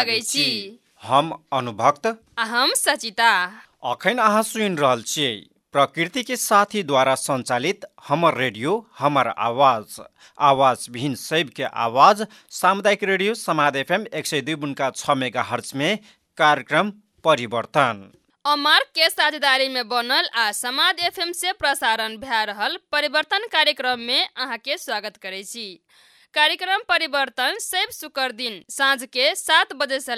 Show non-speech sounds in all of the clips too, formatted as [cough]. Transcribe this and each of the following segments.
लागै छी हम अनुभक्त? हम सचिता। अखन अहाँ सुनि रहल छियै प्रकृति के साथी द्वारा संचालित हमर रेडियो हमर आवाज। आवाज विहीन शैव के आवाज सामुदायिक रेडियो समाद एफएम एक सय दुई बुनका छ मेगा हर्च में कार्यक्रम परिवर्तन। अमर के साझेदारी में बनल आ समाज एफएम से प्रसारण भए रहल परिवर्तन कार्यक्रम में अहाँ के स्वागत करे छी। कार्यक्रम परिवर्तन शैव शुक्र दिन साँझ के सात बजे से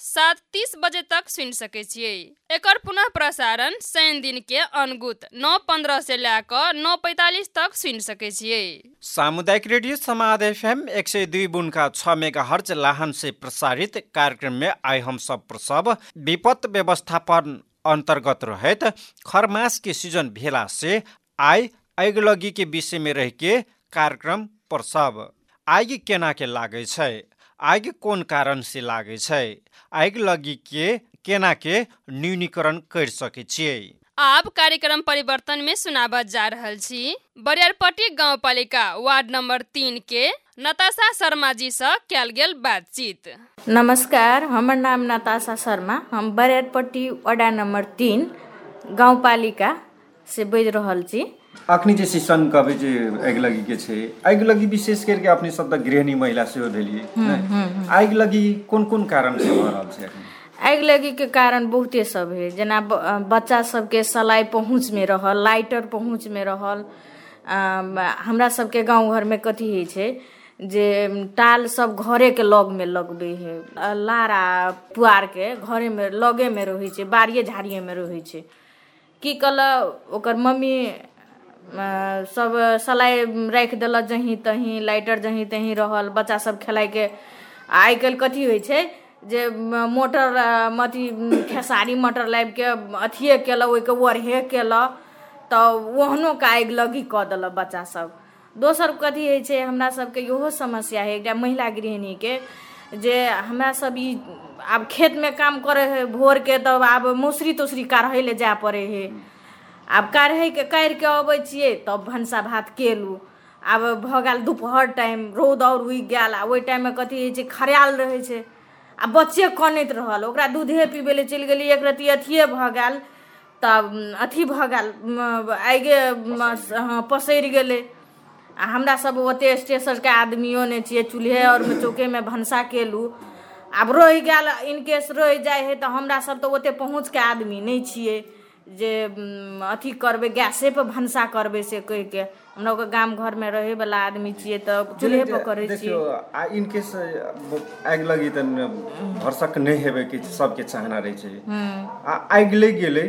सात तीस बजे तक सुनि सकै छियै। एकर पुनः प्रसारण शनि दिन के अनगुत नौ पंद्रह से लए क नौ पैतालीस तक सुनि सकै छियै। सामुदायिक रेडियो समाद एफएम एक सय दुई बुनका छ मेगा हर्च लाहन से प्रसारित कार्यक्रम में हम सब प्रसव विपद व्यवस्थापन अंतर्गत रहत खरमास के सीजन भेला से आइ आगिलगी के विषय में कार्यक्रम प्रसव। आगि केना के लागे छै? आगि कोन कारण से लागे छै? आगि लगी के केना के न्यूनीकरण कर सके छियै? आब कार्यक्रम परिवर्तन में सुनाबा जा रहल छी। बरियारपट्टी गाँव पालिका वार्ड नंबर तीन के नताशा शर्मा जी से कयल गेल बातचीत। नमस्कार हमर नाम नताशा शर्मा। हम बरियारपट्टी वडा नंबर तीन गाउँपालिका से बाजि रहल छी। अखनी जे सीजन कहबै जे आगि लगी के छै। आगि लगी विशेष करके अपने सब त गृहिणी महिला सेहो भेलिए? आगि लगी कोन कोन कारण से भऽ रहल छै आगि लगीके कारण बहुते सब है। जेना बच्चा सबके सलाइ पहुँचमे रहल लाइटर पहुँचमे रहल। हमरा सबके गाँव घरमे कथी होइ छै जे टाल सब घरेके लगमे लगबै है। लारा पुआरके घरेमे लगेमे रहै छै बाड़िए झाड़िएमे रहै छै। की कल ओकर मम्मी सब सलाइ राखि देलक जहीं तहीं लाइटर जहीं तहीं रहल बच्चा सब खेलाइके आइ काल्हि कथी होइ छै जे मोटर अथी खेसारी मटर लाबि के अथिए केलक ओहिके ओढ़े केलक तऽ ओहनो के आगि लगी कऽ देलक बच्चा सब। दोसर कथी होइ छै हमरा सबके इहो समस्या है एकटा महिला गृहिणीके जे हमरा सब ई आब खेतमे काम करे है भोरके तब आब मौसरी तोसरी काढ़ै ले जाय पड़े है आब काढ़ैके काढ़ि के अबै तब भनसा भात केलू। आब भऽ गेल दुपहर टाइम रौद और उगि गेल आ ओहि टाइममे कथी होइ छै खरायल रहै छै। आ बच्चे कनैत रहल ओकरा दूधे पीबै चलि गेली एक रत्ती अथिए भऽ गेल तब अथी भऽ गेल म, हाँ, पसरि गेलै। आ हमरा सब ओते स्टेशनके आदमियो चूल्हे और में चौके में भनसा केलू। आब रहि गेल इनकेस रहि जाइ है तऽ सब तऽ ओते पहुँचके आदमी नहि छियै। जे अथी करबै गैसे पर भनसा करबै से कहि के। हमरा लोग गाम घर में रहे वाला आदमी छियै तऽ चूल्हे पर करै देखियो छियै आ इनके से आगि लगी त भरसक नहि हेबे के सबके चाहना रहै छै। आ आगि लग गेलै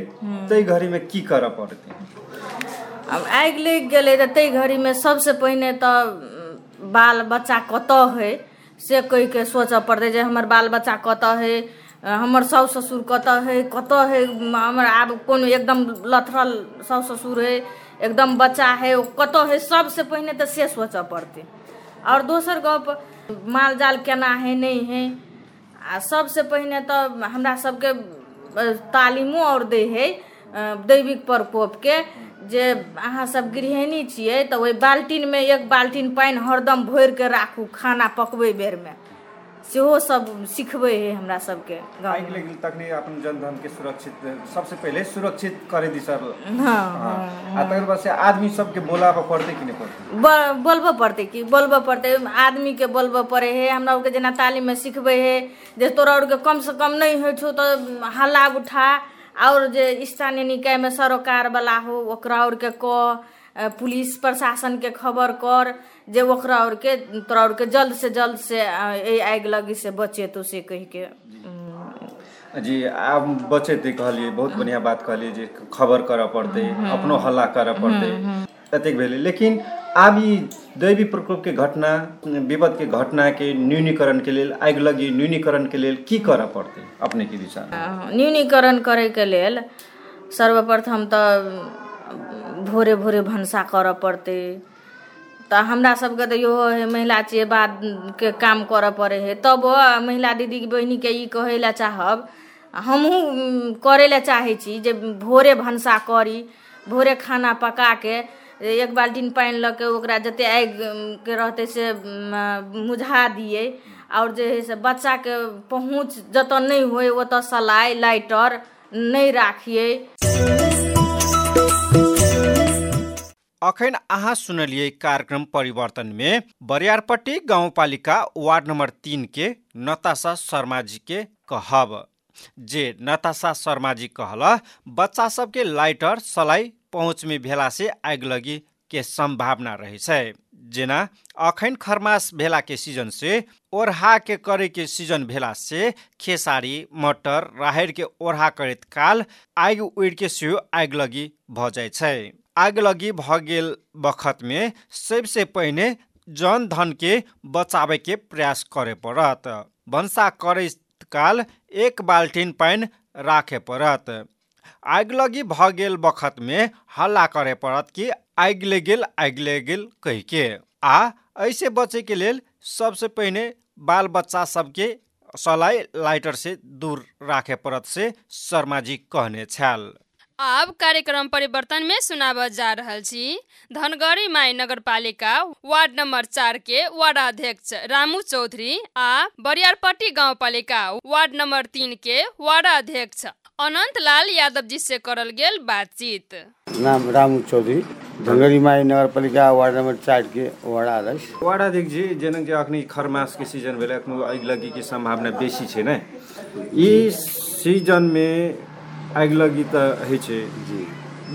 तै घड़ी में की करऽ पड़तै? अब आगि लागि गेलै तऽ ताहि घड़ीमे सबसे पहिने तऽ बाल बच्चा कतऽ है? से कहि के सोचऽ पड़तै जे हमर बाल बच्चा कतऽ है? हमर साउस ससुर कतऽ है कतऽ है हमर आब कोनो एकदम लथरल साउस ससुर है एकदम बच्चा है ओ कतऽ है सबसे पहिने तऽ से सोचऽ पड़तै। और दोसर गप, माल जाल केना है नहीं है आ सबसे पहिने तऽ हमरा सबके तालीमो और दै है दैविक प्रकोपके, जे अहाँ सब गृहिणी छियै, तऽ ओहि बाल्टीनमे एक बाल्टीन पानि हरदम भरिके राखू, खाना पकबै बेरमे। सेहो सब सिखबै है हमरा सबके आगि लगी तखनी अपन जनधन के सुरक्षित सबसे पहले सुरक्षित करे दी सर। हाँ आ तकर बाद से आदमी सबके बोलाबऽ पड़तै कि नहि पड़तै? बोलबऽ पड़तै कि बोलबऽ पड़तै। आदमीके बोलबऽ पड़ै है हमरा आरके जेना तालीममे सिखबै है जे तोरा आरके कम से कम नहीं होइ छौ तऽ हल्ला उठा। और जे स्थानीय निकायमे सरोकार वाला हो ओकरा आरके कह। पुलिस प्रशासन के खबर कर जे ओकरा आरके तोरा आरके जल्द से जल्द से एहि आगि लगी से बचेतो से कहि के जी आब बचेतै कहलिए बहुत बढ़िया बात कहलिए जे खबर करऽ पड़तै अपनो हल्ला करऽ पड़तै एतेक भेलै। लेकिन आब ई दैवी प्रकोप के घटना विपद के घटना के न्यूनीकरण के लेल आगि लगी न्यूनीकरण के लेल की करऽ पड़तै? अपने के दिशा अ, न्यूनीकरण करैके लेल सर्वप्रथम तऽ भोरे भोरे भनसा करऽ पड़तै। तऽ हमरा सबके तऽ इहो है महिला छियै बाद के काम करऽ पड़े है। तब महिला दीदी बहिनीके ई कहै लए चाहब हमहूँ करै लए चाहै छी जे भोरे भनसा करी भोरे खाना पका के एक बाल्टीन पानि लऽ के ओकरा जते आगि उम, के रहतै से मुझा दियै। और जे है से बच्चा के पहुँच जतऽ नहीं होए ओतऽ सलाई लाइटर नहीं राखिए अखन अहाँ सुनलिए कार्यक्रम परिवर्तन में बरियारपट्टी गाउँपालिका वार्ड नंबर तीन के नताशा शर्मा जी के कहब। जे नताशा शर्मा जी कहल बच्चा सबके लाइटर सलाई पहुँच में भेला आग लगी के संभावना रहे छै। जेना अखन खरमास भेला के सीजन से ओढ़ा के सीजन भेला खेसारी मटर राहड़ के ओढ़ा करैत काल आगि उड़ि के सेहो आगि लगी भ जाइ छै। आगलगी लगी गेल बखतमे सबसे पहिने जन धनके के प्रयास करे पड़त भन्सा करैत काल एक बाल्टिन पानि राखे पड़त आग लगी गेल बखतमे हल्ला करे पड़त कि आगि लेगिल आगि लेगिल कहिके। आ ऐसे बचे के लेल सबसे पहिने बाल बच्चा सबके सलाई लाइटर से दूर राखे पड़त से शर्माजी कहने छल आब कार्यक्रम परिवर्तन में सुनाब जा रहल छी। धनगढ़ी माई नगर पालिका वार्ड नंबर चार के वार्डाध्यक्ष रामू चौधरी आ बरियारपट्टी गाँव पालिका वार्ड नंबर तीन के वार्डाध्यक्ष अनंत लाल यादव जी से करल गेल बातचीत। नाम रामू चौधरी धनगढ़ी माई नगर पालिका वार्ड नंबर चार के वार्ड अध्यक्ष वाडाध्यक्ष जी जेना कि अखनी खरमास के सीजन भेलै अखनो आगि लगी के संभावना बेसी छै ने। ई सीजन में आगि लगी तऽ होइ छै। जी।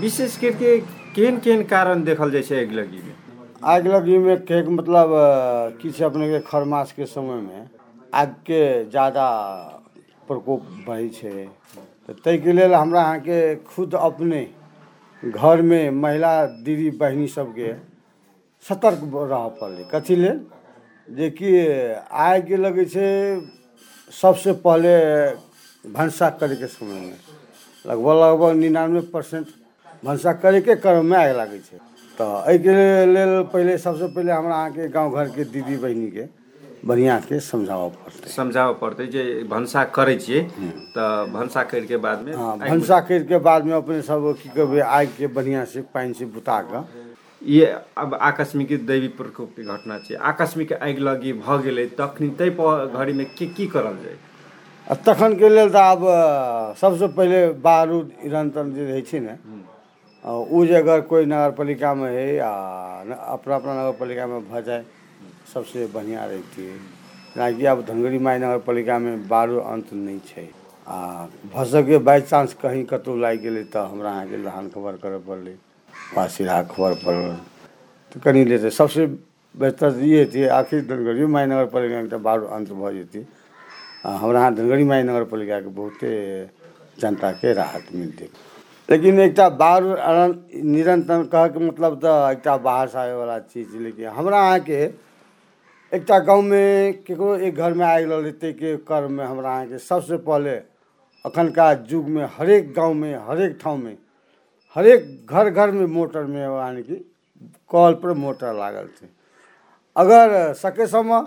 विशेष करके केहन केहन कारण देखल जाइ छै आगि लगी में लगी कहैके मतलब के खरमास के समय में आग के ज़्यादा प्रकोप बढ़ै छै। तऽ ताहिके लेल हमरा अहाँके खुद अपने घर में महिला दीदी बहिनी सबके सतर्क रहऽ पड़लै। कथी लेल? जेकि आगि लगै छै सबसे पहले भनसा करैके समय में लगभग लगभग निन्यानवे परसेंट भनसा करैके क्रममे आगि लागै छै। तऽ एहिके लेल पहिले सबसे पहिले हमरा अहाँके गाँव घरके दीदी बहिनीके बढ़िआँके समझाबऽ पड़तै। समझाबऽ पड़तै जे भनसा करै छियै तऽ भनसा करिके बादमे हाँ भनसा करिके बादमे अपने सब की कहबै आगिके बढ़िआँ से पानि से बुता कऽ। ये अब आकस्मिक दैवी प्रकोप के घटना छै। आकस्मिक आगि लगी भऽ गेलै तखन ताहि घड़ीमे की की करल जाय आ तखनके लेल तऽ आब सबसे पहिले बारूद निरंतर जे रहै छै ने ओ जे अगर कोइ नगर पालिकामे है आ अपना अपना नगर पालिकामे भऽ जाए सबसे बढ़िआँ रहितियै जेनाकि आब धनगढ़ी माई नगर पालिकामे बारू अंत नहि छै। आ भऽ बाइ चांस कहीं कतहु लागि गेलै तऽ हमरा अहाँके लहान खबर करऽ पड़लै वा सीधा खबर पड़ल। तऽ कनि लेतै। सबसे बेहतर तऽ ई हेतियै आखिर धनगढ़ी माई नगर पालिकामे एकटा बारू अंत भऽ जेतै। आ, हमरा यहाँ धनगढ़ी माई नगर पालिकाके बहुते जनताके राहत मिलतै। लेकिन एकटा बार अनंत- निरंतर कहके मतलब तऽ एकटा बाहरसँ आबैवला चीज लेकिन हमरा अहाँके एकटा गाँवमे ककरो एक घरमे आगि लगलै ताहिके क्रममे हमरा अहाँके सबसे पहले अखनका युगमे हरेक गाँवमे हरेक ठाउँमे हरेक घर घरमे मोटरमे यानी कि कल पर मोटर लागल छै। अगर सकेसम्म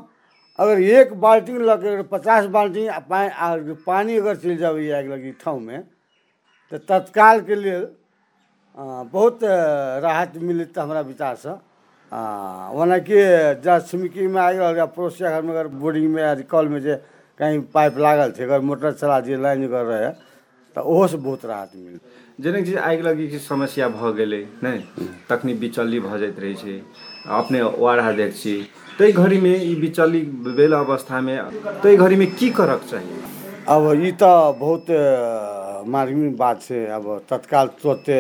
अगर एक बाल्टी के पचास बाल्टी पानि पानि अगर चलि जाबैए आगि लगी ठाउँमे तऽ तत्कालके लेल बहुत राहत मिलत हमरा विचारसँ आ, ओना कि जँ छिमकीमे आगि रहल या पड़ोसिया घरमे अगर बोर्डिंगमे या कलमे जे कहीं पाइप लागल छै अगर मोटर चला दिए लाइन अगर रहै तऽ ओहोसँ बहुत राहत मिलत जेना कि आगि लगीके समस्या भऽ गेलै नहि तखनी बिचल्ली भऽ जाइत रहै छै। अपने वार्ड अध्यक्ष छी। ताहि घड़ीमे ई बिचल्ली भेल अवस्थामे ताहि घड़ीमे की करक चाही? अब ई तऽ बहुत मार्मिक बात छै। अब तत्काल तुरते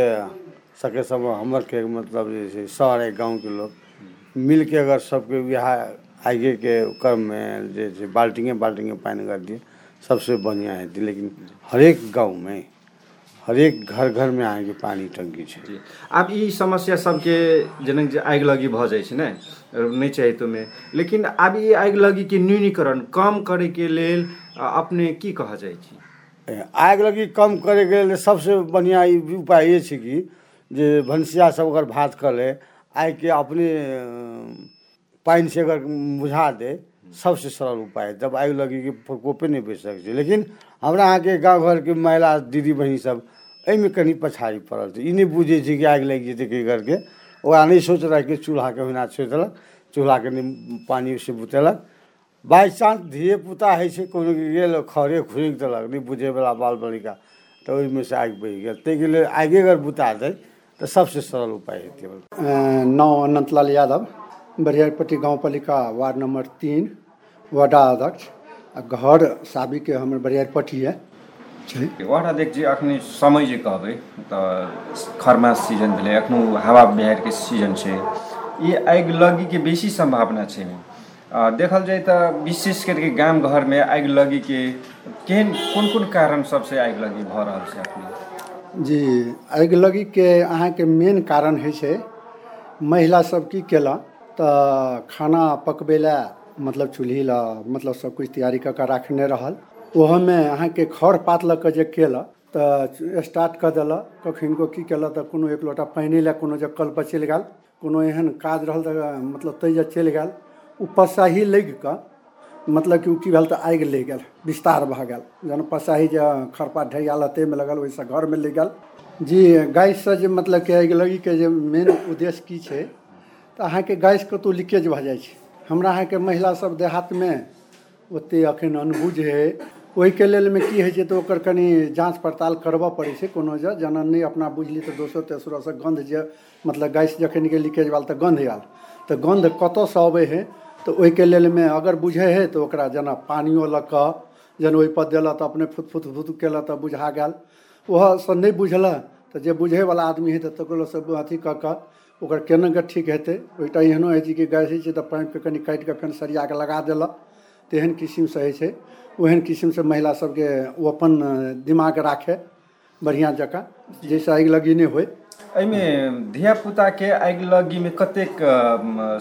सकेसम्म हमर के मतलब जे छै शहर है गाँवके लोक मिलके अगर सबके वएह आगेके क्रममे जे छै बाल्टिंगे बाल्टिंगे पानि अगर दिए सबसे बढ़िआँ हेतै। लेकिन हरेक गाँवमे हरेक घर घरमे अहाँके पानी टंकी छै। आब ई समस्या सबके जेना जे आगि लगी भऽ जाइ छै ने नहि चाही तोमे लेकिन आब ई आगि लगीके न्यूनीकरण कम करैके लेल अ, अपने की कहऽ जाइ छी? आगि लगी कम करैके लेल सबसे बढ़िआँ ई उपाय ये छै कि जे भनसिया सब अगर भात कऽ ले आगिके अपने पानि से अगर बुझा दे सबसे सरल उपाय। जब आगि लगीके प्रकोपे नहि बचि सकै छै। लेकिन हमरा अहाँके गाँव घरके महिला दीदी बहिनी सब एहिमे कनि पछाड़ी पड़ल छै। ई नहि बुझै छै कि आगि लागि जेतै कहि करके। ओकरा नहि सोच रहा कि चूल्हाके ओहिना छोड़ि देलक, चूल्हाके पानि से बुतेलक। बाई चान्स धिए पुता होइ छै, कोनो गेल, खरे खुरिक देलक, नहि बुझैवला बाल बालिका तऽ ओहिमे से आगि बहि गेल। ताहिके लेल आगे अगर बुता दै, तऽ सबसे सरल उपाय हेतै नाम अनंतलाल यादव, बरियारपट्टी गाँव पालिका वार्ड नंबर तीन वार्डा अध्यक्ष। आ घर साबिके हमर बरियारपट्टी है अध्यक्ष जी अखनी समय जे कहबै तऽ खरमास सीजन भेलै एखनो हवा बिहारिके सीजन छै ई आगि लगीके बेसी सम्भावना छै देखल जाय तऽ विशेष करके गाम घरमे आगि लगीके केहन कोन कोन कारण सबसे आगि लगी भऽ रहल छै अखनी जी आगि लगीके अहाँके मेन कारण होइ छै महिला सब की केलक तऽ खाना पकबै लए मतलब चूल्ही लए मतलब सब कुछ तैयारी कऽ कऽ राखने रहल ओहोमे अहाँके खर पात लऽ कऽ जे केलक स्टार्ट कऽ देलक। कखिनको की केलक, तऽ कोनो एक लोटा पानि लए कोनो जे कल पर चलि गेल, कोनो एहन काज रहल तऽ मतलब तै जे चलि गेल। ओ पसाही लगि कऽ मतलब कि ओ की भेल तऽ आगि लागि गेल, विस्तार भऽ गेल। जहन पसाही जे खरपात ढैयाल ताहिमे लगल, ओहिसँ घरमे लागि गेल। जी गैससँ जे मतलब कि आगि लगीके जे मेन उद्देश्य की छै, तऽ अहाँके गैस कतहु लीकेज भऽ जाइ छै। हमरा सब देहातमे ओतेक एखन अनबुझ हइ ओहिके लेलमे की होइ छै तऽ ओकर कनि जाँच पड़ताल करबऽ पड़ै छै कोनो जे जेना नहि अपना बुझली तऽ दोसर तेसरोसँ गन्ध जे मतलब गैस जखन के लीकेज भेल तऽ गन्ध आयल। तऽ गन्ध कतऽसँ अबै हइ तऽ ओहिके लेलमे अगर बुझै हइ तऽ ओकरा जेना पानिओ लऽ कऽ जेना ओहिपर देलक तऽ अपने फुत फुत फुत केलक तऽ बुझा गेल। ओहोसँ नहि बुझलक तऽ जे बुझैवला आदमी हइ तऽ तकरोसँ अथी कऽ कऽ ओकर केना ठीक हेतै? ओहिटा एहनो होइ छै कि गैस होइ छै तऽ पाइपके कनि काटि कऽ फेर सरिया कऽ लगा देलक। तेहन किसिमसँ होइ छै। ओहन किसिमसँ महिला सबके ओ अपन दिमाग राखै बढ़िआँ जकाँ जाहिसँ आगि लगी नहि होइ। एहिमे धिया पुताके आगि लगीमे कतेक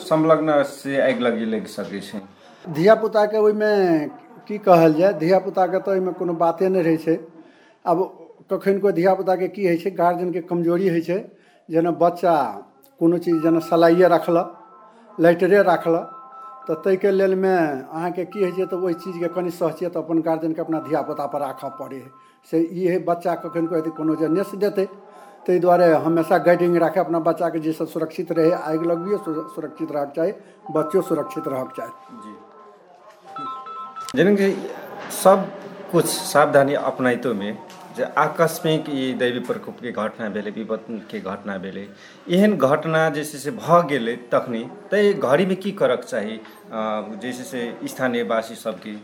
संलग्न से आगि लगी लागि सकै छै? धियापुताके ओहिमे की कहल जाय धियापुताके तऽ ओहिमे कोनो बाते नहि रहै छै। आब कखन कोइ धियापुताके की होइ छै गार्जियनके कमज़ोरी होइ छै जेना बच्चा कोनो चीज़ जेना सलाइए रखलक लाइटरे राखलक तऽ ताहिके लेलमे अहाँके की होइ छै तऽ ओहि चीजके कनि सहचियत अपन गार्जियनके अपना धियापुतापर राखऽ पड़ै हइ। से ई हइ बच्चा कखन कोइ कोनो जे नेस देतै, ताहि दुआरे हमेशा गाइडिंग राखे अपना बच्चाके जाहिसँ सुरक्षित रहै, आगि लगबियो सुरक्षित रहऽके चाही, बच्चो सुरक्षित रहऽके चाही। जेना कि सब कुछ सावधानी अपनाइतोमे जे आकस्मिक ई दैवी प्रकोपके घटना भेलै, विपत्तिके घटना भेलै। एहन घटना जे छै से भऽ गेलै तखनी तऽ घड़ीमे की करऽके चाही जे छै से स्थानीय वासी सबके?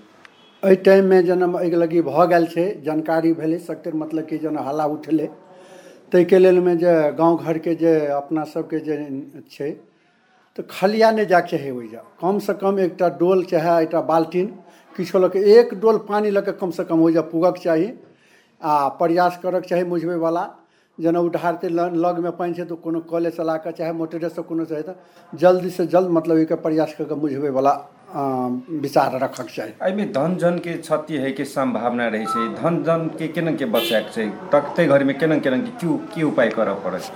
एहि टाइममे जेना आगि लगी भऽ गेल छै, जानकारी भेलै सख्तर मतलब कि जेना हल्ला उठलै। ताहिके लेलमे जे गाँव घरके जे अपना सबके जे छै, तऽ खलिया नहि जाके चाही ओहिजा कमसँ कम एकटा डोल चाहे, एकटा बाल्टीन, किछो लऽ के एक डोल पानि लऽ के कमसँ कम ओहिजा पुगक चाही। आ प्रयास करक चाही मुझबैवला जेना उधारते ल- लगमे पानि छै तऽ कोनो कले चला कऽ चाहे मोटरेसँ कोनो चाहे तऽ जल्दीसँ जल्द मतलब एहिके प्रयास कऽ कऽ अ, विचार रखक चाही। एहिमे धन जनके क्षति होइके सम्भावना रहै छै। धन जनके केना के बचाएके छै? तकते घरमे केना केना के की की उपाय करऽ पड़त?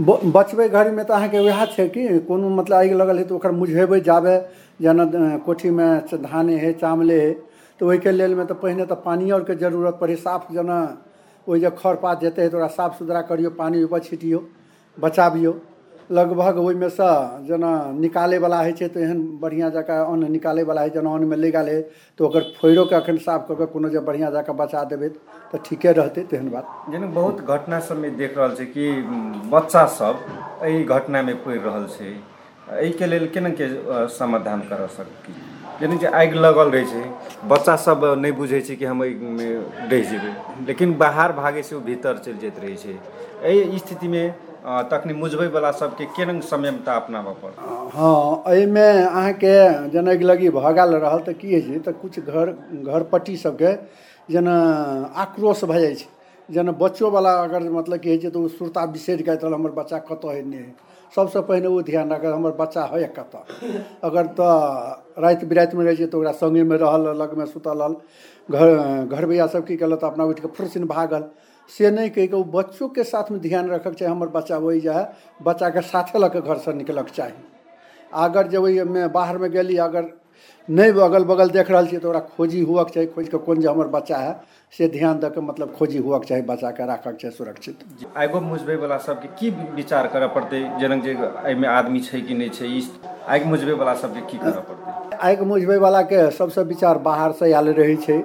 ब- बचबै घरमे तऽ अहाँके वएह छै कि कोनो मतलब आगि लगल हइ तऽ ओकर मुझेबै जाबे। जेना कोठीमे च- धाने हइ चावले हइ तऽ ओहिके लेलमे तऽ पहिने तऽ पानि आओरके जरूरत पड़ै साफ जेना ओहि जे खर पात जेतै तऽ ओकरा साफ सुथरा करियौ पानि ओहिपर छिटियौ बचाबियौ। लगभग ओहिमे सँ जेना निकालैवला होइ छै तऽ एहन बढ़िआँ जकाँ अन्न निकालैवला हइ जेना अन्नमे लागि हइ तऽ ओकर फोड़िओके एखन साफ कऽ कऽ कोनो जे बढ़िआँ जकाँ बचा देबै तऽ ठीके रहतै तेहन बात। जेना बहुत घटना सबमे देख रहल छै कि बच्चा सब एहि घटनामे पड़ि रहल छै। एहिके लेल केना के समाधान करऽ सकी जेना कि आगि लगल रहै छै। बच्चा सब नहि बुझै छै कि हम एहिमे रहि लेकिन बाहर भागै से ओ भीतर चलि जाइत रहै छै। एहि स्थितिमे तखनी मुझबैवला सबके केना संयमता अपनाबऽ पड़त? हँ, एहिमे अहाँके जेना आगि लगी भऽ गेल रहल की होइ छै, तऽ किछु घर घर पट्टी सबके जेना आक्रोश भऽ जाइ छै। जेना बच्चोवला अगर मतलब की होइ छै, तऽ ओ सुरता बिसरि हमर बच्चा कतऽ हइ नहि हइ सबसँ पहले ओ ध्यान रख, हमर बच्चा हइ कत। अगर तऽ राति बिरातिमे रहै छै, तऽ ओकरा सङ्गेमे रहल, लगमे सुतल रहल घर घरबैया सब की केलक तऽ अपना उठिकऽ फुरसिन भागल। से नहि वो बच्चों के साथ में ध्यान रखऽके चाहिए हमर बच्चा ओहि बच्चा के साथे लऽ कऽ घरसँ निकलक चाहिए अगर जे बाहर में गली, अगर नहि अगल बगल देख रहल छियै तऽ ओकरा खोजी हुअके चाही खोजि कऽ कोन जे हमर बच्चा है से ध्यान दऽ कऽ मतलब खोजी हुअके चाही बच्चाके राखऽके चाही सुरक्षित। आगो मुझबैवला सबके की विचार करऽ पड़तै जेना जे एहिमे आदमी छै कि नहि छै ई आगि मुझबैवला सबके की करऽ पड़तै? आगि मुझबैवलाके सबसँ विचार बाहरसँ आयल रहै छै।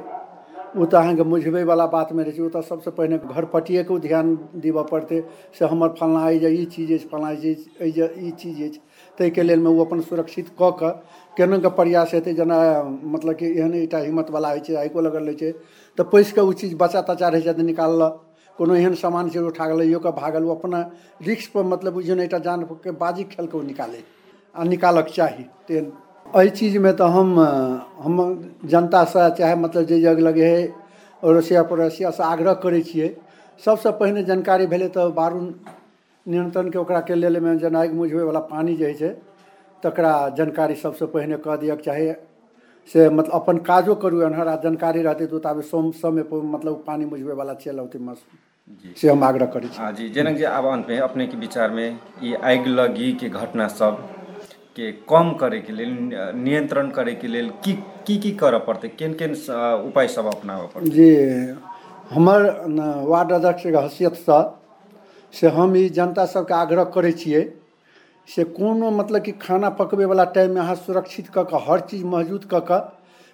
ओ तऽ अहाँके मुझबैवला बातमे रहै छै ओ तऽ सबसँ पहिने घर पटिएके ध्यान दिअ पड़तै से हमर फल्लाँ अइ जे ई चीज़ अछि फल्लाँ चीज़ जे ई चीज़ अछि। ताहिके लेलमे ओ अपन सुरक्षित कऽ कऽ केनाके प्रयास हेतै, जेना मतलब कि एहन एकटा हिम्मतवला होइ छै, आइको लगल रहै छै, तऽ पैसिकऽ ओ चीज़ बचा तचा रहै छै तऽ निकाललक, कोनो एहन सामान छै उठा गेलै के भागल, ओ अपना रिक्सपर मतलब बुझियौ ने एकटा जानके बाजी खेल कऽ ओ निकालै, आ निकालक चाही, तेहन। एहि चीजमे तऽ हम हम जनतासँ चाहे मतलब जे जग लगे हइ अड़ोसिया पड़ोसियासँ आग्रह करै छियै, सबसँ पहिने जानकारी भेलै तऽ बारूद नियन्त्रणके ओकराके लेलमे, जेना आगि मुझबैवला पानि जे होइ छै तकरा जानकारी सबसँ पहिने कऽ दिअके चाही से मतलब अपन काजो करू एनहर आ जानकारी रहतै तऽ ताबे सोम समय मतलब पानि मुझबैवला चलि औतै मस। से हम आग्रह करै छी। हाँ जी जनक जी अपने के विचार में आगि लगी के घटना सब के कम करे के लेल नियंत्रण करे के लेल की की की करऽ पड़तै? केन केन उपाय सब अपनाबऽ पड़तै? जी हमर वार्ड अध्यक्षके हैसियतसँ से हम ई जनता सबके आग्रह करै छियै से कोनो मतलब कि खाना पकबैवला टाइममे अहाँ सुरक्षित कऽ कऽ, हर चीज़ मौजूद कऽ कऽ,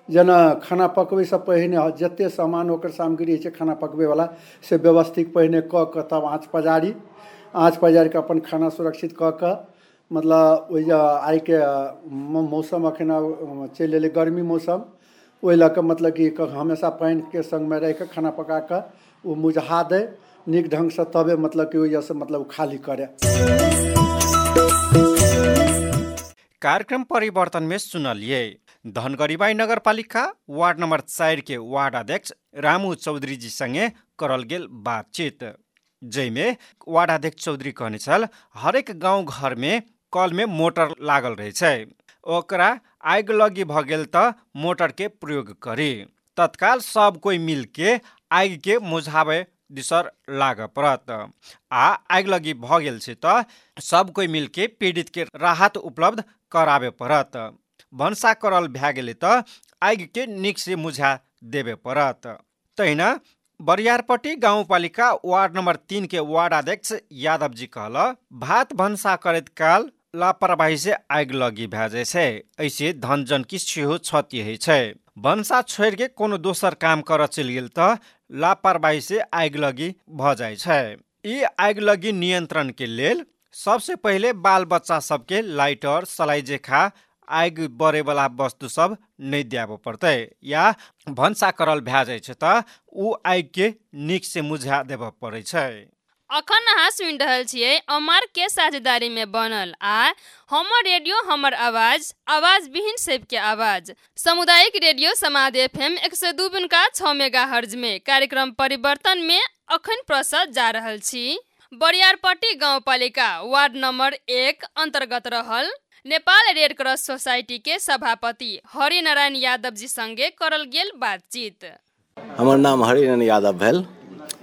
जेना खाना पकबैसँ पहिने जतेक सामान ओकर सामग्री होइ छै खाना पकबैवला, से व्यवस्थित पहिने कऽ कऽ तब आँच पजारी, आँच पजारि कऽ अपन खाना सुरक्षित कऽ कऽ मतलब ओहि आइके मौसम एखन चलि एलै गर्मी मौसम, ओहि लऽ कऽ मतलब कि क- हमेशा पानिके सङ्गमे रहि कऽ खाना पका कऽ, ओ मुझहा दै, नीक ढङ्गसँ तबे मतलब कि ओहिसँ मतलब खाली करे। कार्यक्रम परिवर्तन में सुनलिए धनगढ़ीबाई नगरपालिका वार्ड नंबर चार के वार्ड अध्यक्ष रामू चौधरी जी संगे करल गेल बातचीत। जैमे वार्ड अध्यक्ष चौधरी कहने छल हरेक गांव घर में कल मोटर लागल रहे ओकरा आगि लगी भ त मोटर के प्रयोग करी तत्काल सब कोई मिल के आगि के मुझावे दिसर लाग पड़त आ आगि लगी भ गेल छै त सब कोई मिल के पीड़ित के राहत उपलब्ध कराबे पड़त भन्सा करल भए गेलै के नीक से मुझा देबे पड़त तहिना बरियारपट्टी गाउँपालिका वार्ड नम्बर तीन के वार्ड अध्यक्ष यादव जी कहल भात भन्सा करैत काल लापरवाही से आगि लगी भए जाइ छै ऐसे धन जन की सेहो क्षति होइ छै। भन्सा छोड़ि के कोनो दोसर काम करऽ चलि गेल त लापरवाही से आगि लगी भ जाइ छै। आगि लगी नियंत्रण के लेल सबसे पहिले बाल बच्चा सबके लाइटर सलाई जेखा वाला वस्तु सब नहि दियाबऽ पड़तै या भन्सा करल भए छै त उ आगि के नीक मुझा देबऽ पड़ै छै। अखन अहाँ सुनि रहल छियै अमर के साझेदारी में बनल आ हमर रेडियो हमर आवाज आवाज विहीन सबके आवाज। सामुदायिक रेडियो समाद एफएम एक सौ दू बिनका छः मेगा हर्ज में कार्यक्रम परिवर्तन में अखन प्रसाद जा रहल छी। बरियारपट्टी गाउँपालिका वार्ड नम्बर एक अन्तर्गत रहल नेपाल रेड क्रॉस सोसाइटी के सभापति हरिनारायण यादव जी संगे करल गेल बातचीत। हमर नाम हरिनन यादव भेल।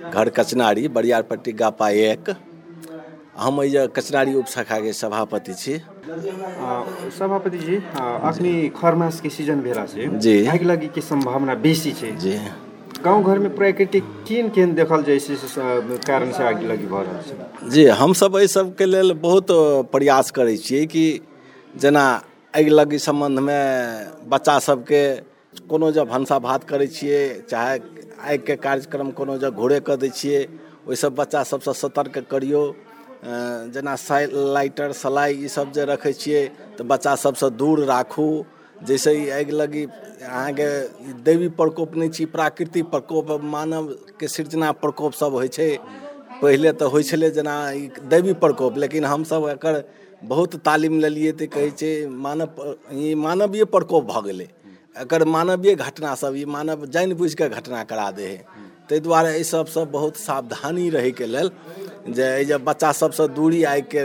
घर कचनारी बरियारपट्टी गापा एक। हम एहि कचनारी उपशाखाके सभापति छी। सभापति जी अखनी खरमास के सीज़न भेला से जी। आगि लगी के संभावना बेसी छै? जी। गाउँ घर में प्राकृतिक केहन केहन देखल जाइ छै से कारण से आगि लगी भ रहल छै? जी हमसभ एहि सभके लेल बहुत प्रयास करै छियै कि जेना आगि लगी सम्बन्धमे बच्चा सभके कोनो जब भनसा भात करै छियै, चाहे आगिके कार्यक्रम कोनो जब घोरे कऽ दै छियै ओहिसब बच्चा सभसँ सतर्क करियौ। जेना साइ लाइटर, सलाई ई सब जे रखै छियै, तऽ बच्चा सभसँ दूर राखू। जैसे ई आगि लगी अहाँके दैवी प्रकोप नहि छी, प्राकृतिक प्रकोप, मानवके सृजना प्रकोप सब होइ छै। पहिले तऽ होइ छलै जेना ई दैवी प्रकोप, लेकिन हमसभ एकर बहुत तालीम लेलियै तऽ कहै छै मानव, ई मानवीय प्रकोप भऽ गेलै। एकर मानवीय घटना सब ई मानव जानि बुझि कऽ घटना करा दै है। ताहि दुआरे एहि सबसँ बहुत सावधानी रहैके लेल जे एहि जे बच्चा सबसँ दूरी आगिके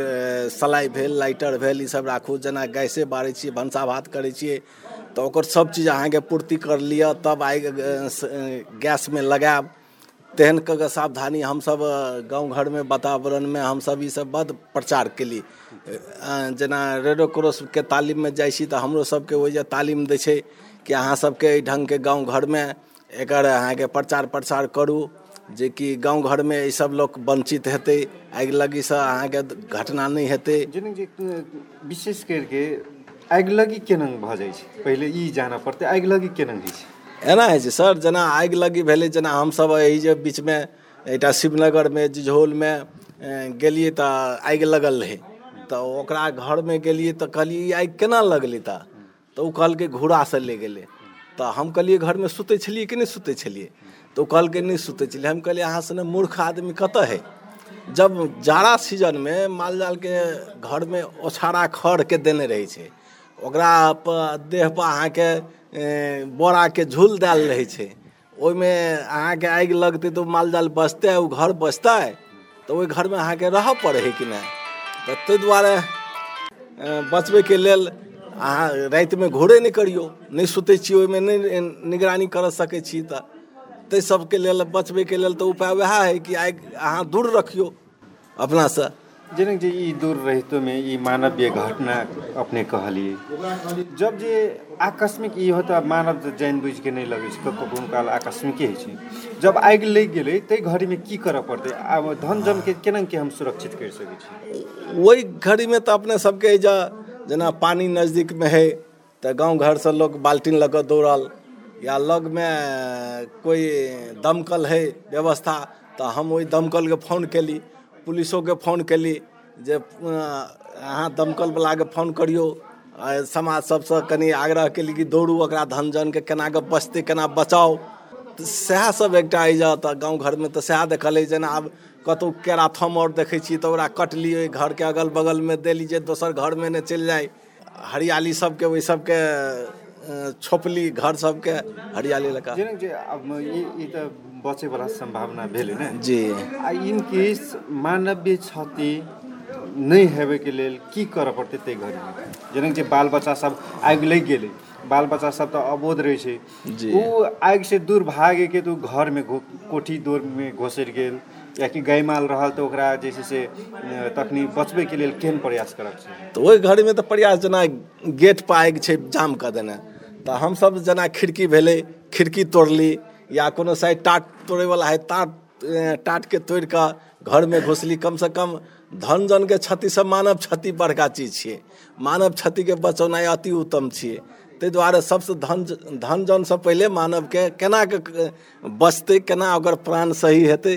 सलाई भेल लाइटर भेल ई सब राखू। जेना गैसे बारै छियै भनसा भात करै छियै तऽ ओकर सब चीज़ अहाँके पूर्ति कर लिअ तब आगि अ, स- अ, गैसमे लगायब। तेहन कऽ कऽ सावधानी अ, गाँव वातावरणमे हमसभ ई सब बड्ड प्रचार केली। अ, जेना रेड क्रॉसके तालीममे जाइ छी तऽ हमरो सबके ओहि जे तालीम दै छै कि अहाँ सबके एहि ढङ्गके गाँव घरमे एकर अहाँके प्रचार प्रसार करू जेकि गाँव घरमे ई सब लोक वञ्चित हेतै आगि लगीसँ अहाँके घटना नहि हेतै। विशेष करके आगिलगी केना भऽ जाइ छै? पहिले ई जानऽ पड़तै आगिलगी केना होइ छै? एना होइ छै सर जेना आगि लगी भेलै जेना हमसभ एहि जे बीचमे एकटा शिवनगरमे जिझौलमे ए, गेलियै तऽ आगि लगल रहै। तऽ ओकरा घरमे गेलियै तऽ कहलियै ई आगि केना लगलै तऽ? तऽ ओ कहलकै घूड़ासँ ले गेलै। तऽ हम कहलियै घरमे सुतै छलियै कि नहि सुतै छलियै? तऽ ओ कहलकै नहि सुतै छलियै। हम कहलियै अहाँ सने मूर्ख आदमी कतऽ हइ जब जाड़ा सीजनमे मालजालके घरमे ओछारा खढ़के देने रहै ओकरा पर पर अहाँके ए, बोराके झूल देल रहै छै। ओहिमे अहाँके आगि लगतै तऽ मालजाल बचतै ओ घर बचतै। तऽ ओहि घरमे अहाँके रहऽ पड़ै हइ कि नहि? तऽ ताहि दुआरे बचबैके लेल अहाँ रातिमे घोरे नहि करियौ नहि सुतै छी ओहिमे नहि निगरानी करऽ सकै छी तऽ। ताहि सबके लेल बचबैके लेल तऽ उपाय वएह हइ कि आगि अहाँ दूर रखियौ अपनासँ। जनक जी ई दूर रहितोमे ई मानवीय घटना अपने कहलिए जब जे आकस्मिक ई होता मानव तऽ जानि बुझि के नहि लगै छै कखनो काल आकस्मिके होइ छै। जब आगि लागि गेलै ताहि घड़ीमे की करऽ पड़तै? आब धन जनके केना के हम सुरक्षित करि सकै छी? ओहि घड़ीमे तऽ अपने सबके एहिजा जेना पानी नजदीकमे हइ तऽ गाँव घरसँ लोग बाल्टीन कऽ दौड़ल। या लगमे कोइ दमकल हइ व्यवस्था, तऽ हम ओहि दमकलके फ़ोन केली, पुलिसोके फ़ोन केली जे अहाँ दमकलवलाके फ़ोन करियौ। समाज सबसँ कनि आग्रह केली कि दौड़ू, ओकरा धन जनके केना कऽ बचतै, केना बचाउ। तऽ सएह सब एकटा अइजा तऽ गाँव घरमे तऽ देखल अइ, जेना आब कतहु केरा थम आओर देखै छियै तऽ ओकरा कटलियै घरके अगल बगलमे देली जे दोसर घरमे नहि चलि जाइ। हरियाली सबके ओहि सबके छोपली घर सबके हरियाली लगा। जनक जी अब ई ई तऽ बचैवला सम्भावना भेलै ने? जी। आ इन केस मानवीय क्षति नहि हेबैके लेल की करऽ पड़तै ताहि घड़ीमे जेना जे बाल बच्चा सब आगि लागि गेलै। बाल बच्चा सब तऽ अबोध रहै छै। जी। ओ आगि से दूर भागेके तऽ ओ घरमे घो कोठी दोरमे घोसरि गेल। कि गाय माल रहल तऽ ओकरा जे छै से तखनी बचबैके लेल केहन प्रयास करक छै? तऽ ओहि घड़ीमे तऽ प्रयास जेना गेट पर छै जाम कऽ देने, तऽ हमसब जेना खिड़की भेलै, खिड़की तोड़ली, या कोनो साइड टाट तोड़ैवला है, टाट टाटके तोड़ि कऽ घरमे घुसली, कमसँ कम धन जनके क्षतिसँ मानव क्षति बड़का चीज़ छियै। मानव क्षतिके बचौनाइ अति उत्तम छियै। ताहि दुआरे सबसँ धन धन जनसँ पहिले मानवके केना कऽ बचतै, केना ओकर प्राण सही हेतै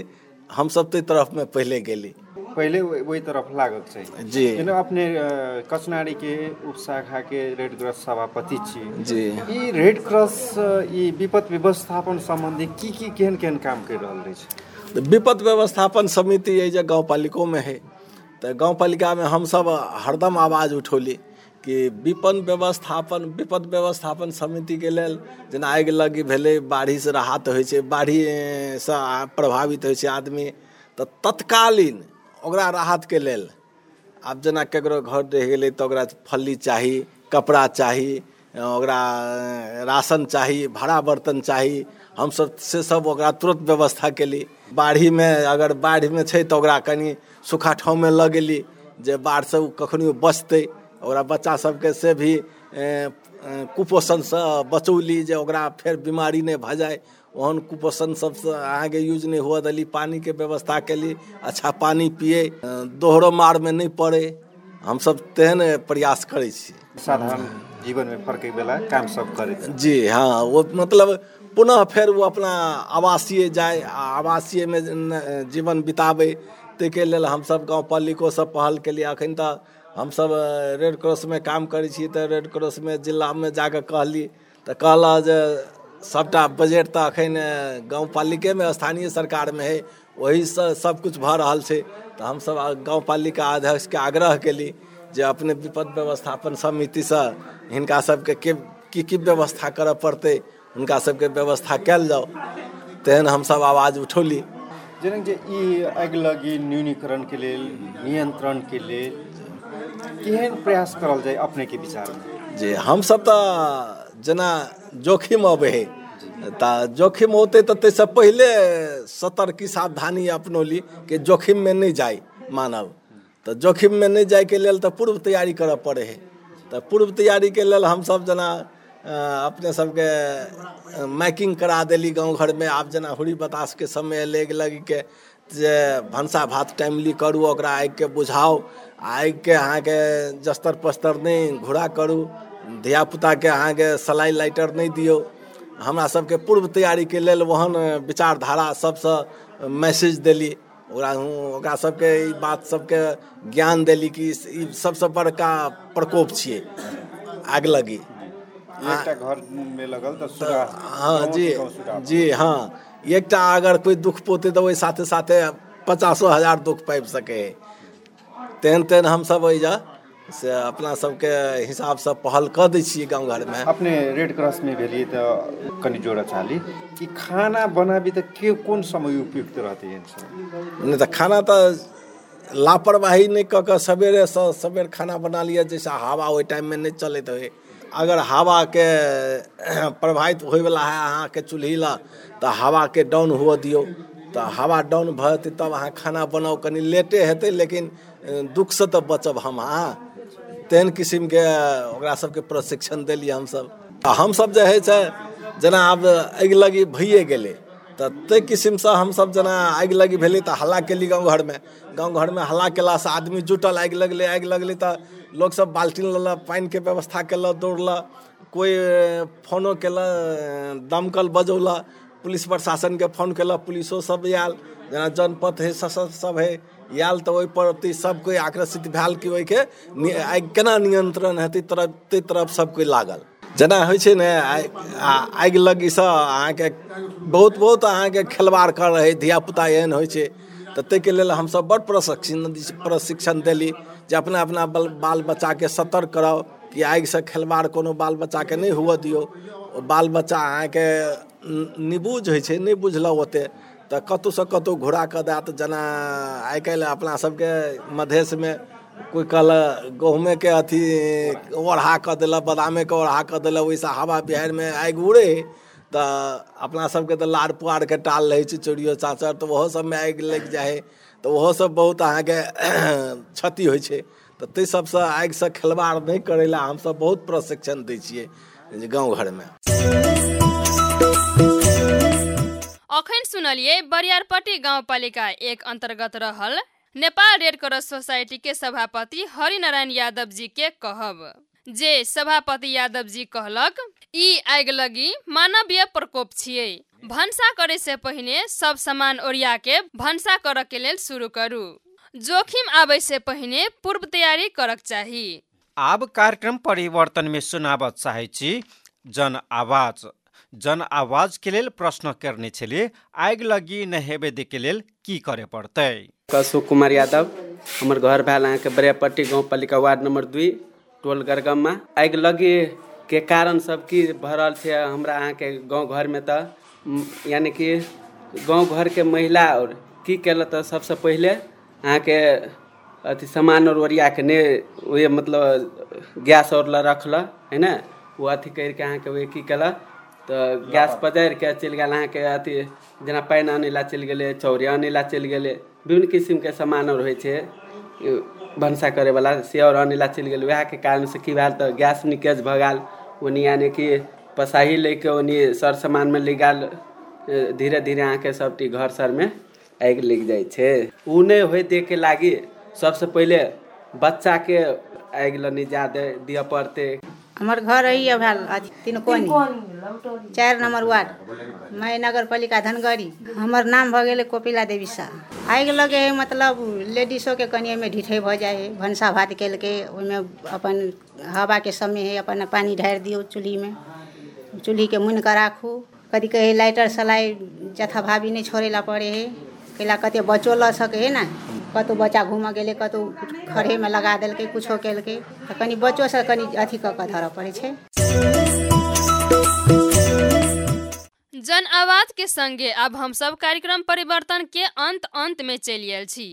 हमसब ताहि तरफमे पहिले गेली पहिले ओहि तरफ लागक चाही जी। जेना अपने कचनारीके उपशाखाके रेड क्रॉस सभापति छी। जी। ई रेड क्रॉस ई विपद व्यवस्थापन सम्बन्धी की की केहन केहन काम करि रहल अछि विपद व्यवस्थापन समिति अइ जे गाँवपालिकोमे हइ तऽ गाँवपालिकामे हमसब हरदम आवाज उठौली। कि विपद व्यवस्थापन विपद व्यवस्थापन समितिके लेल जेना आगि लगी भेलै बाढ़िसँ राहत होइ छै बाढ़िसँ प्रभावित छै आदमी, तऽ तत्कालीन ओकरा राहतके लेल, आब जेना ककरो घर रहि तऽ ओकरा फल्ली चाही, कपड़ा चाही ओकरा राशन चाही, भाड़ा बर्तन चाही, हमसब से सब ओकरा तुरंत व्यवस्था केली। बाढ़िमे, अगर बाढ़िमे छै तऽ ओकरा कनि सूखा ठाउँमे लऽ गेली, जे बाढ़िसँ ओ कखनो बचतै। ओकरा बच्चा सबके से भी ए, कुपोषणसँ बचौली जे ओकरा फेर बीमारी नहि भऽ जाय ओहन कुपोषण सबसँ अहाँके यूज़ नहि हुअ देली। पानिके व्यवस्था केली अच्छा पानि पिए अ, दोहरो मारमे नहि पड़े। हमसब तेहन प्रयास करै छी। साधारण जीवनमे फर्कै बेला काम सब करैत जी हाँ वो मतलब पुनः फेर वो अपना आवासीय जाय आ आवासीयमे न- जीवन बिताबै। ताहिके लेल हमसब गाँव पालिकोसँ पहल केलिए एखन तऽ हमसब रेड क्रॉसमे काम करै छी तऽ रेड क्रॉसमे जिलामे जाकऽ कहली तऽ कहला जे सबटा बजट तऽ एखन गाँव पालिकेमे स्थानीय सरकारमे हइ, ओहीसँ सबकिछु भऽ रहल छै। तऽ हमसब गाँव पालिका अध्यक्षके आग्रह केली जे अपने विपद व्यवस्थापन समितिसँ हिनका सबके के, की की व्यवस्था करऽ पड़तै, हुनका सबके व्यवस्था कयल जाओ तेहन हमसब आवाज़ उठौली। जेना जे, ई अगिलगी न्यूनीकरणके लेल, नियन्त्रणके लेल केहन प्रयास करल जाए जाय अपनेके विचारमे? जे हमसब तऽ जेना जोखिम अबै हइ तऽ जोखिम होतै तऽ ताहिसँ पहिले सतर्की सावधानी अपनौली कि जोखिममे नहि जाइ मानव तऽ जोखिममे नहि जायके लेल तऽ पूर्व तैयारी करऽ पड़ै हइ तऽ पूर्व तैयारीके लेल हमसब जेना अ, अपने सबके माइकिंग करा देली गाँव घरमे। आब जेना हुरी बतासके समय लेग लगके जे भनसा भात टाइमली करू ओकरा के बुझाउ। आगिके अहाँके जस्तर पस्तर नहि घूरा करू धियापुताके अहाँके सलाई लाइटर नहि दियौ। हमरा सबके पूर्व तैयारीके लेल ओहन विचारधारा सबसँ मैसेज देली। ओकरा ओकरा सबके ई बात सबके ज्ञान देली कि ई सबसँ बड़का प्रकोप छियै आगि लगी। घर में लगल तऽ हाँ जी जी हाँ। एकटा अगर कोई दुख पोते तऽ ओहि साथे साथे पचासो हज़ार दुख पाबि सकै। तेहन तेहन हमसब एहिजा से अपना सबके हिसाबसँ पहल कऽ दै छियै गाँव घरमे। अपने रेड क्रॉस में भेलिए तऽ कनि जोड़ा चाली कि खाना बनाबी तऽ के कोन समय उपयुक्त रहते हैं नहि तऽ खाना तऽ लापरवाही नहि कऽ कऽ सवेरेसँ सवेर खाना बना लिअ जैसे हवा ओहि टाइममे नहि चलैत होइ अगर हवाके प्रभावित होयवला है अहाँके चूल्ही लऽ तऽ हवाके डाउन हुअ दियौ। तऽ हवा डाउन भऽ तब अहाँ खाना बनाउ कनि लेटे हेतै, लेकिन दुखसँ तऽ बचब हम अहाँ तेहन किसिमके, ओकरा सबके प्रशिक्षण देलियै हमसब। आ हमसब जे हइ छै जेना आब आगि लगी भइए गेलै तऽ ताहि किसिमसँ हमसब जेना आगि लगी भेलै तऽ हल्ला केली गाँव घरमे। गाँव घरमे हल्ला केलासँ आदमी जुटल, आगि लगलै आगि लगलै तऽ लोकसब बाल्टीन लेलक पानिके व्यवस्था केलक, दौड़लक। कोइ फोनो केलक दमकल बजौलक। पुलिस प्रशासनके फ़ोन केलक, पुलिसो सब आयल, जेना जनपथ है, सशस्त्र सब है, आयल तऽ ओहि प्रति सब कोइ आकर्षित भेल कि ओहिके आगि केना नियंत्रण हेतै तरफ़ ताहि तरफ़ सब कोइ लागल? जेना होइ छै ने, आइ- आगि लगीसँ अहाँके बहुत बहुत अहाँके खेलवाड़ कर रहै, धियापुता एहन होइ छै, तऽ ताहिके लेल हमसब बड़ प्रशिक्षण प्रशिक्षण देली जे अपना अपना बल- बच्चाके सतर्क कराउ, कि आगिसँ खेलवाड़ कोनो बाल बच्चाके नहि हुअ दियौ। बाल बच्चा अहाँके निबूझ होइ छै, नहि बुझलक ओतेक। तऽ कतहुसँ कतहु घुरा कऽ देत जेना आइ काल्हि अपना सबके मधेशमे कोइ कहलक, गहुँमेके अथी ओढ़ा कऽ देलक, बादामेके ओढ़ा कऽ देलक, ओहिसँ हवा बिहारिमे आगि उड़ै। तऽ अपना सबके तऽ लार पुआरके टाल रहै छै, चोरियो चाचर, तऽ ओहो सबमे आगि लागि जाइ हइ। तऽ ओहो सब बहुत अहाँके [clears throat] क्षति होइ छै। तऽ ताहि सबसँ आगिसँ खेलवाड़ नहि करै लए हमसब बहुत प्रशिक्षण दै छियै गाँव घरमे। अखन सुनलिए बरियारपट्टी गाउँपालिका एक अंतर्गत रहल नेपाल रेड क्रॉस सोसाइटी के सभापति हरिनारायण यादव जी के कहब। जे सभापति यादव जी कहलक ई आगि लगी मानवीय प्रकोप छियै। भनसा करे से पहिने सब सामान ओरिया के भनसा करऽ के लेल शुरू करू। जोखिम आबै से पहिने पूर्व तैयारी करक चाही। आब कार्यक्रम परिवर्तन में सुनाबऽ चाहै छी। जन आवाज। जन आवाज के लेल प्रश्न करने छलिए आगि लगी नहि हेबे दे के लेल की करे पड़तै? अशोक कुमार यादव हमर घर भेल अहाँके बरियापट्टी गाउँपालिका वार्ड नम्बर दुई टोल गरगममा। आगि लगी के कारण सब की भऽ रहल छै हमरा अहाँके गाँव घरमे तऽ। यानी कि गाँव घरके महिला और की केलक तऽ सबसँ पहिले अहाँके अथी सामान और ओरिया के नहि उहे मतलब गैस और ला रखलक है ने? ओ अथी करिके अहाँके उहे की केलक? तऽ गैस पजारि के चलि गेल अहाँके अथी जेना पानि आनै लए चलि गेलै चौरी आनै लए चलि गेलै विभिन्न किसिमके सामान और होइ छै। भनसा करैवला से और आनै लए चलि गेल वएहके कारणसँ की भेल तऽ गैस लीकेज भऽ गेल। ओनी यानी कि पसाही लैके ओनी सर सामानमे ले गेल। धीरे धीरे अहाँके सबटी घर सरमे आगि लागि जाइ छै। ओ नहि होय देके लागी सबसँ पहिले बच्चाके आगि लऽ नहि जा दे दिअ पड़तै। हमर घर अइ भेल अथी तिनकोनी। चारि नंबर वार्ड। मैं नगर पालिका धनगढ़ी। हमर नाम गेलै कोपिला देवी शाह। आगि लगे हइ मतलब लेडीसोके कनि एहिमे ढिठै भऽ जाइ हइ भनसा भात केलकै ओहिमे अपन हवाके समय हइ अपन पानि ढारि दियौ चूल्हीमे। चूल्हीके मुनि कऽ राखू। कथी कहै लाइटर सलाइ जथा भाभी नहि छोड़ै लए पड़ै हइ। कैला कते बच्चो लऽ सकै हइ ने। कतहु बच्चा घूमऽ गेलै कतहु खड़ेमे लगा देलकै कुछो केलकै तऽ कनि बच्चोसँ कनि अथी कऽ कऽ धरऽ पड़ै छै। जन आवाज के संगे अब हम सब कार्यक्रम परिवर्तन के अंत अंत में चलि आयल छी।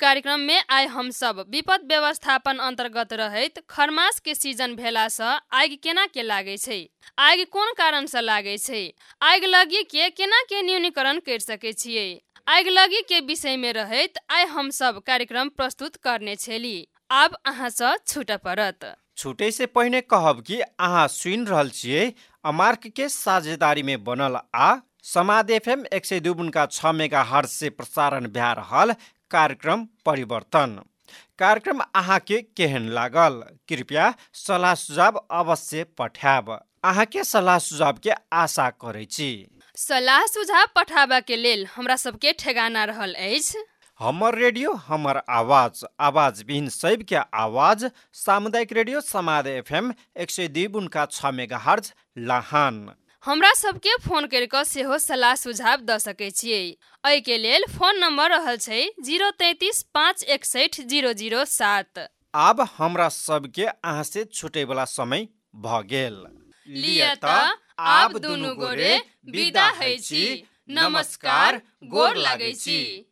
कार्यक्रम में आइ हम सब विपद व्यवस्थापन अंतर्गत रहैत खरमास के सीजन भेलासँ आगि केना के लागै छै? आगि कोन कारण से लागै छै? आगि लगी के केना के न्यूनीकरण कर सकै छियै? आगि लगी के विषय में रहैत आइ हम सब कार्यक्रम प्रस्तुत करने छली। आब अहाँ सँ छूट पड़त। छुटै से पहिने कहब कि अहाँ सुनि रहल छियै अमार्क के साझेदारी में बनल आ समाद एफएम एक सय दू छ मेगा से प्रसारण भए रहल कार्यक्रम परिवर्तन। कार्यक्रम अहाँके केहन लागल? कृपया सलाह सुझाव अवश्य पठाब अहाँके सलाह सुझाव के आशा करै छी। सलाह सुझाव पठाबा के लेल हमरा सबके ठेगाना रहल अछि। हमर रेडियो हमर आवाज आवाज बिहीन सबके आवाज सामुदायिक रेडियो समाद एफएम एक सय दुई बुनका छ मेगा हर्ज लाहान। हमरा सबके फोन करि कऽ सेहो सलाह सुझाव दऽ सकै छियै। एहिके लेल फोन नम्बर रहल छै जीरो तैंतीस पाँच एकसठि जीरो जीरो सात। आब हमरा सबके अहाँ से छुटे वाला समय भ गेल। लिय त आब दुनु गोरे विदा है छी। नमस्कार गोर लागै छी।